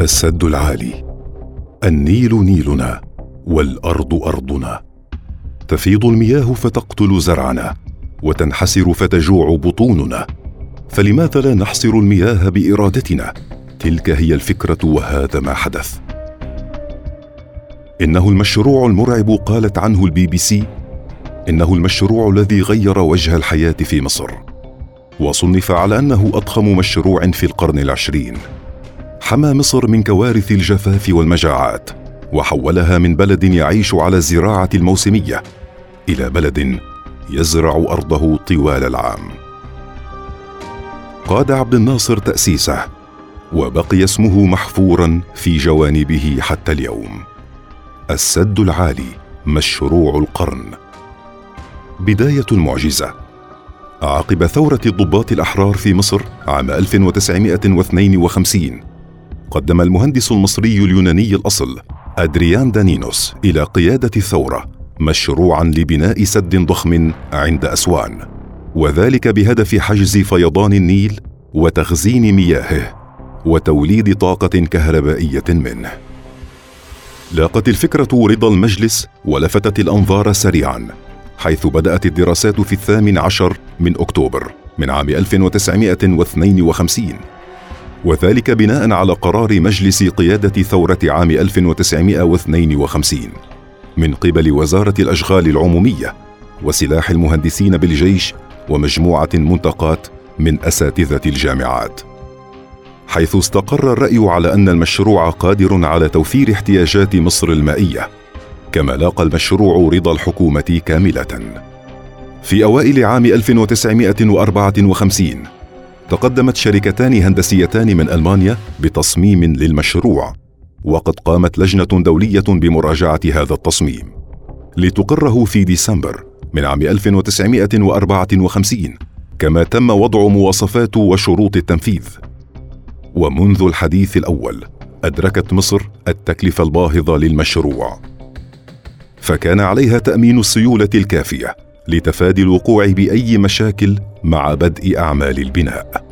السد العالي. النيل نيلنا والأرض أرضنا. تفيض المياه فتقتل زرعنا وتنحسر فتجوع بطوننا. فلماذا لا نحصر المياه بإرادتنا؟ تلك هي الفكرة وهذا ما حدث. إنه المشروع المرعب قالت عنه البي بي سي. إنه المشروع الذي غير وجه الحياة في مصر. وصنف على أنه أضخم مشروع في القرن العشرين. حمى مصر من كوارث الجفاف والمجاعات وحولها من بلد يعيش على الزراعة الموسمية إلى بلد يزرع أرضه طوال العام. قاد عبد الناصر تأسيسه وبقي اسمه محفورا في جوانبه حتى اليوم. السد العالي مشروع القرن. بداية المعجزه عقب ثورة الضباط الأحرار في مصر عام 1952 قدم المهندس المصري اليوناني الأصل أدريان دانينوس إلى قيادة الثورة مشروعا لبناء سد ضخم عند أسوان. وذلك بهدف حجز فيضان النيل وتخزين مياهه وتوليد طاقة كهربائية منه. لاقت الفكرة رضا المجلس ولفتت الأنظار سريعا حيث بدأت الدراسات في الثامن عشر من أكتوبر من عام 1952 وذلك بناء على قرار مجلس قيادة ثورة عام 1952 من قبل وزارة الأشغال العمومية وسلاح المهندسين بالجيش ومجموعة منتقات من أساتذة الجامعات. حيث استقر الرأي على أن المشروع قادر على توفير احتياجات مصر المائية، كما لاقى المشروع رضا الحكومة كاملة. في أوائل عام 1954 تقدمت شركتان هندسيتان من ألمانيا بتصميم للمشروع وقد قامت لجنة دولية بمراجعة هذا التصميم. لتقره في ديسمبر من عام 1954 كما تم وضع مواصفات وشروط التنفيذ. ومنذ الحديث الأول أدركت مصر التكلفة الباهظة للمشروع. فكان عليها تأمين السيولة الكافية. لتفادي الوقوع بأي مشاكل مع بدء أعمال البناء.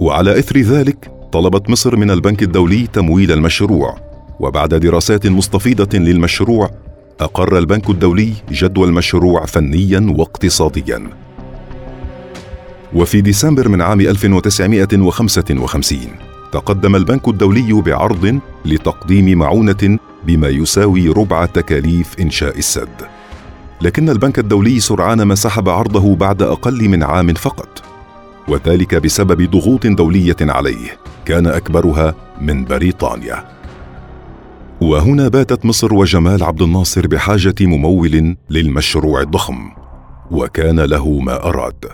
وعلى إثر ذلك طلبت مصر من البنك الدولي تمويل المشروع. وبعد دراسات مستفيضة للمشروع أقر البنك الدولي جدوى المشروع فنيا واقتصاديا. وفي ديسمبر من عام 1955 تقدم البنك الدولي بعرض لتقديم معونة بما يساوي ربع تكاليف إنشاء السد. لكن البنك الدولي سرعان ما سحب عرضه بعد أقل من عام فقط. وذلك بسبب ضغوط دولية عليه كان أكبرها من بريطانيا. وهنا باتت مصر وجمال عبد الناصر بحاجة ممول للمشروع الضخم وكان له ما أراد.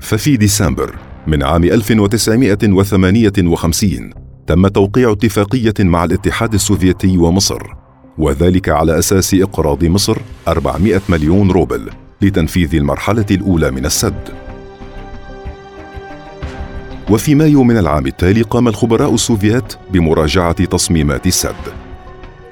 ففي ديسمبر من عام 1958 تم توقيع اتفاقية مع الاتحاد السوفيتي ومصر وذلك على أساس إقراض مصر 400 مليون روبل لتنفيذ المرحلة الأولى من السد. وفي مايو من العام التالي قام الخبراء السوفيات بمراجعة تصميمات السد،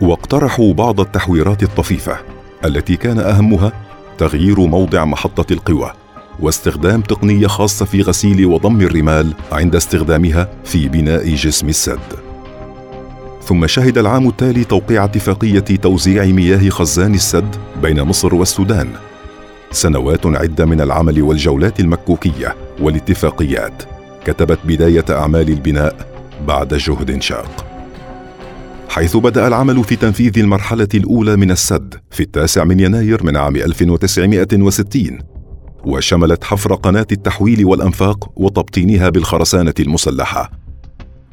واقترحوا بعض التحويرات الطفيفة التي كان أهمها تغيير موضع محطة القوى واستخدام تقنية خاصة في غسيل وضم الرمال عند استخدامها في بناء جسم السد. ثم شهد العام التالي توقيع اتفاقية توزيع مياه خزان السد بين مصر والسودان. سنوات عدة من العمل والجولات المكوكية والاتفاقيات. كتبت بداية أعمال البناء بعد جهد شاق. حيث بدأ العمل في تنفيذ المرحلة الأولى من السد في التاسع من يناير من عام 1960 وشملت حفر قناة التحويل والأنفاق وتبطينها بالخرسانة المسلحة.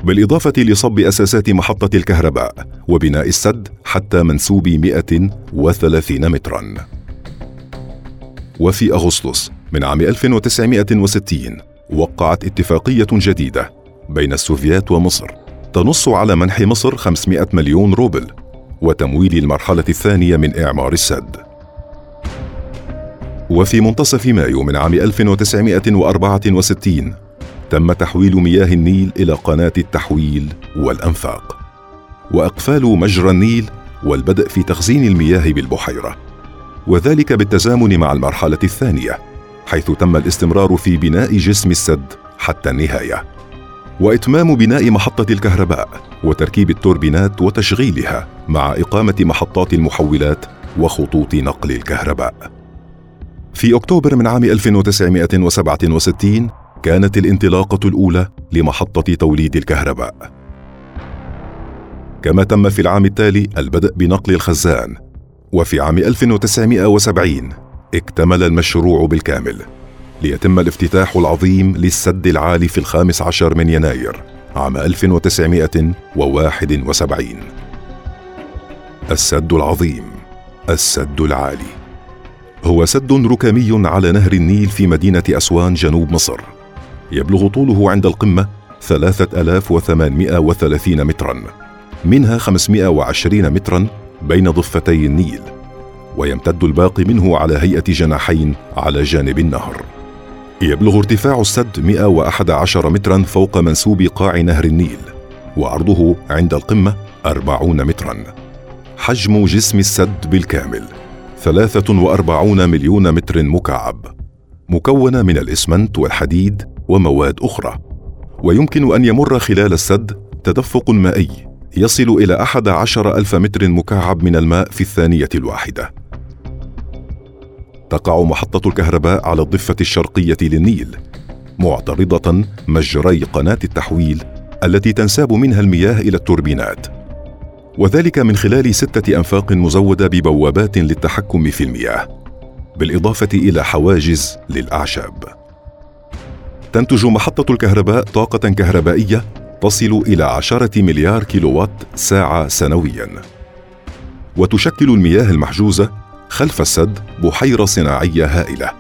بالإضافة لصب أساسات محطة الكهرباء وبناء السد حتى منسوب 130 مترا. وفي أغسطس من عام 1960 وقعت اتفاقية جديدة بين السوفيات ومصر تنص على منح مصر 500 مليون روبل وتمويل المرحلة الثانية من إعمار السد. وفي منتصف مايو من عام 1964 تم تحويل مياه النيل إلى قناة التحويل والأنفاق. وأقفال مجرى النيل والبدء في تخزين المياه بالبحيرة. وذلك بالتزامن مع المرحلة الثانية حيث تم الاستمرار في بناء جسم السد حتى النهاية. وإتمام بناء محطة الكهرباء وتركيب التوربينات وتشغيلها مع إقامة محطات المحولات وخطوط نقل الكهرباء. في أكتوبر من عام 1967 كانت الانطلاقة الأولى لمحطة توليد الكهرباء. كما تم في العام التالي البدء بنقل الخزان وفي عام 1970 اكتمل المشروع بالكامل ليتم الافتتاح العظيم للسد العالي في الخامس عشر من يناير عام 1971 السد العظيم السد العالي هو سد ركامي على نهر النيل في مدينة أسوان جنوب مصر يبلغ طوله عند القمة 3830 مترا منها 520 مترا بين ضفتي النيل ويمتد الباقي منه على هيئة جناحين على جانب النهر. يبلغ ارتفاع السد 111 مترا فوق منسوب قاع نهر النيل وعرضه عند القمة 40 مترا. حجم جسم السد بالكامل 43 مليون متر مكعب مكونة من الإسمنت والحديد ومواد أخرى. ويمكن أن يمر خلال السد تدفق مائي يصل إلى أحد عشر ألف متر مكعب من الماء في الثانية الواحدة. تقع محطة الكهرباء على الضفة الشرقية للنيل معترضة مجري قناة التحويل التي تنساب منها المياه إلى التوربينات. وذلك من خلال ستة أنفاق مزودة ببوابات للتحكم في المياه بالإضافة إلى حواجز للأعشاب. تنتج محطة الكهرباء طاقة كهربائية تصل إلى عشرة مليار كيلووات ساعة سنوياً. وتشكل المياه المحجوزة خلف السد بحيرة صناعية هائلة.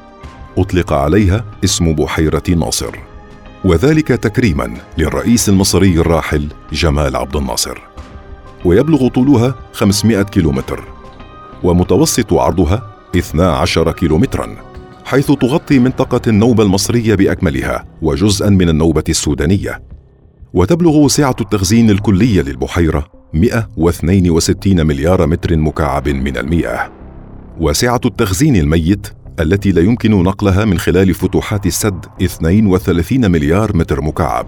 أطلق عليها اسم بحيرة ناصر. وذلك تكريما للرئيس المصري الراحل جمال عبد الناصر. ويبلغ طولها 500 كيلومتر. ومتوسط عرضها 12 كيلومترا. حيث تغطي منطقة النوبة المصرية بأكملها وجزءا من النوبة السودانية. وتبلغ سعة التخزين الكلية للبحيرة 162 مليار متر مكعب من المياه وسعة التخزين الميت التي لا يمكن نقلها من خلال فتوحات السد 32 مليار متر مكعب.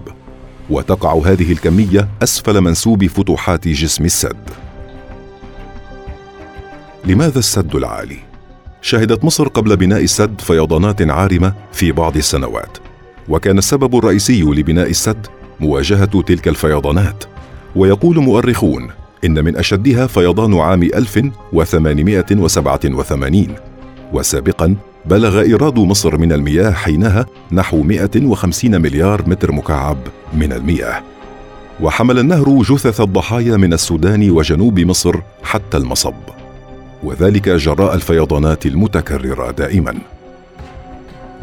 وتقع هذه الكمية أسفل منسوب فتوحات جسم السد. لماذا السد العالي؟ شهدت مصر قبل بناء السد فيضانات عارمة في بعض السنوات وكان السبب الرئيسي لبناء السد مواجهة تلك الفيضانات. ويقول مؤرخون إن من أشدها فيضان عام 1887 وسابقا بلغ إيراد مصر من المياه حينها نحو 150 مليار متر مكعب من المياه. وحمل النهر جثث الضحايا من السودان وجنوب مصر حتى المصب. وذلك جراء الفيضانات المتكررة دائما.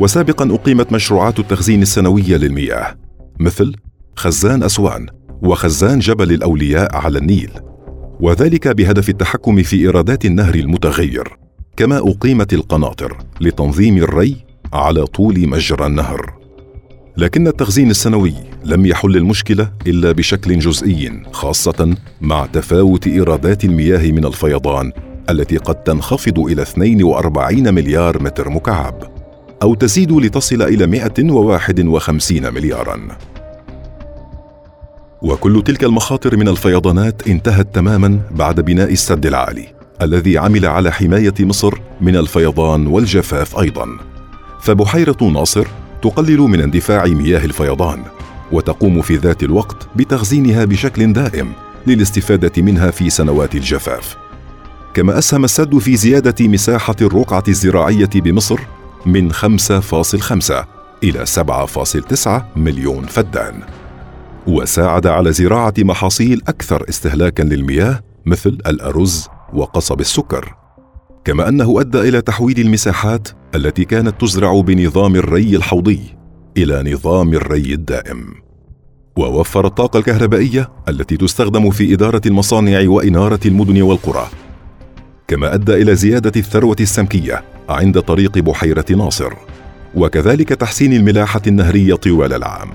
وسابقا أقيمت مشروعات التخزين السنوية للمياه مثل خزان أسوان وخزان جبل الأولياء على النيل. وذلك بهدف التحكم في إيرادات النهر المتغير كما أقيمت القناطر لتنظيم الري على طول مجرى النهر. لكن التخزين السنوي لم يحل المشكلة إلا بشكل جزئي خاصة مع تفاوت إيرادات المياه من الفيضان التي قد تنخفض إلى 42 مليار متر مكعب أو تزيد لتصل إلى 151 مليارا. وكل تلك المخاطر من الفيضانات انتهت تماما بعد بناء السد العالي الذي عمل على حماية مصر من الفيضان والجفاف أيضا. فبحيرة ناصر تقلل من اندفاع مياه الفيضان وتقوم في ذات الوقت بتخزينها بشكل دائم للاستفادة منها في سنوات الجفاف. كما أسهم السد في زيادة مساحة الرقعة الزراعية بمصر من 5.5 إلى 7.9 مليون فدان. وساعد على زراعة محاصيل أكثر استهلاكا للمياه مثل الأرز وقصب السكر. كما أنه أدى إلى تحويل المساحات التي كانت تزرع بنظام الري الحوضي إلى نظام الري الدائم. ووفر الطاقة الكهربائية التي تستخدم في إدارة المصانع وإنارة المدن والقرى كما أدى إلى زيادة الثروة السمكية عند طريق بحيرة ناصر وكذلك تحسين الملاحة النهرية طوال العام.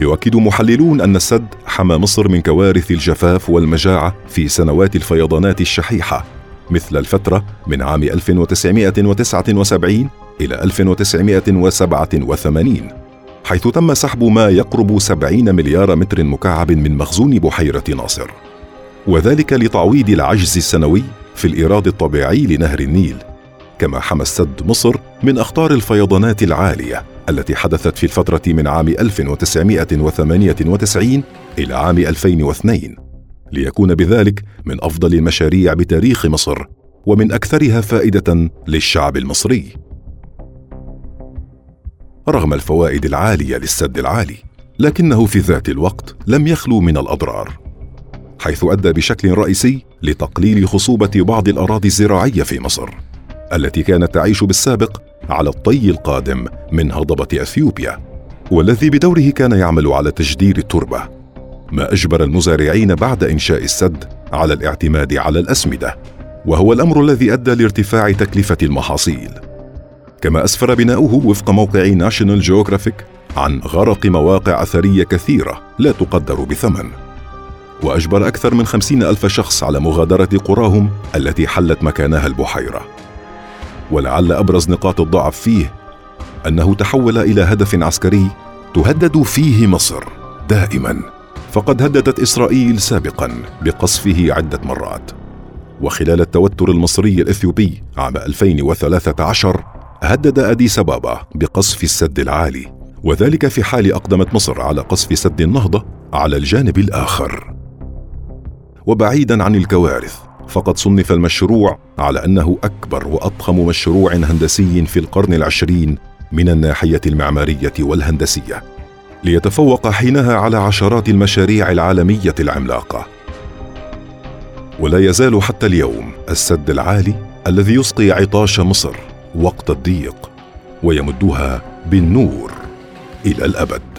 يؤكد محللون أن السد حمى مصر من كوارث الجفاف والمجاعة في سنوات الفيضانات الشحيحة مثل الفترة من عام 1979 إلى 1987 حيث تم سحب ما يقرب 70 مليار متر مكعب من مخزون بحيرة ناصر. وذلك لتعويض العجز السنوي في الإيراد الطبيعي لنهر النيل كما حمى السد مصر من أخطار الفيضانات العالية التي حدثت في الفترة من عام 1998 إلى عام 2002 ليكون بذلك من أفضل المشاريع بتاريخ مصر ومن أكثرها فائدة للشعب المصري. رغم الفوائد العالية للسد العالي لكنه في ذات الوقت لم يخلو من الأضرار. حيث أدى بشكل رئيسي لتقليل خصوبة بعض الأراضي الزراعية في مصر التي كانت تعيش بالسابق على الطي القادم من هضبة أثيوبيا والذي بدوره كان يعمل على تجدير التربة. ما أجبر المزارعين بعد إنشاء السد على الاعتماد على الأسمدة وهو الأمر الذي أدى لارتفاع تكلفة المحاصيل. كما أسفر بناؤه وفق موقع ناشونال جيوغرافيك عن غرق مواقع أثرية كثيرة لا تقدر بثمن. وأجبر أكثر من خمسين ألف شخص على مغادرة قراهم التي حلت مكانها البحيرة. ولعل أبرز نقاط الضعف فيه أنه تحول إلى هدف عسكري تهدد فيه مصر دائما. فقد هددت إسرائيل سابقا بقصفه عدة مرات. وخلال التوتر المصري الإثيوبي عام 2013 هدد أديس بابا بقصف السد العالي. وذلك في حال أقدمت مصر على قصف سد النهضة على الجانب الآخر. وبعيدا عن الكوارث فقد صنف المشروع على أنه أكبر وأضخم مشروع هندسي في القرن العشرين من الناحية المعمارية والهندسية ليتفوق حينها على عشرات المشاريع العالمية العملاقة. ولا يزال حتى اليوم السد العالي الذي يسقي عطاش مصر وقت الضيق ويمدها بالنور إلى الأبد.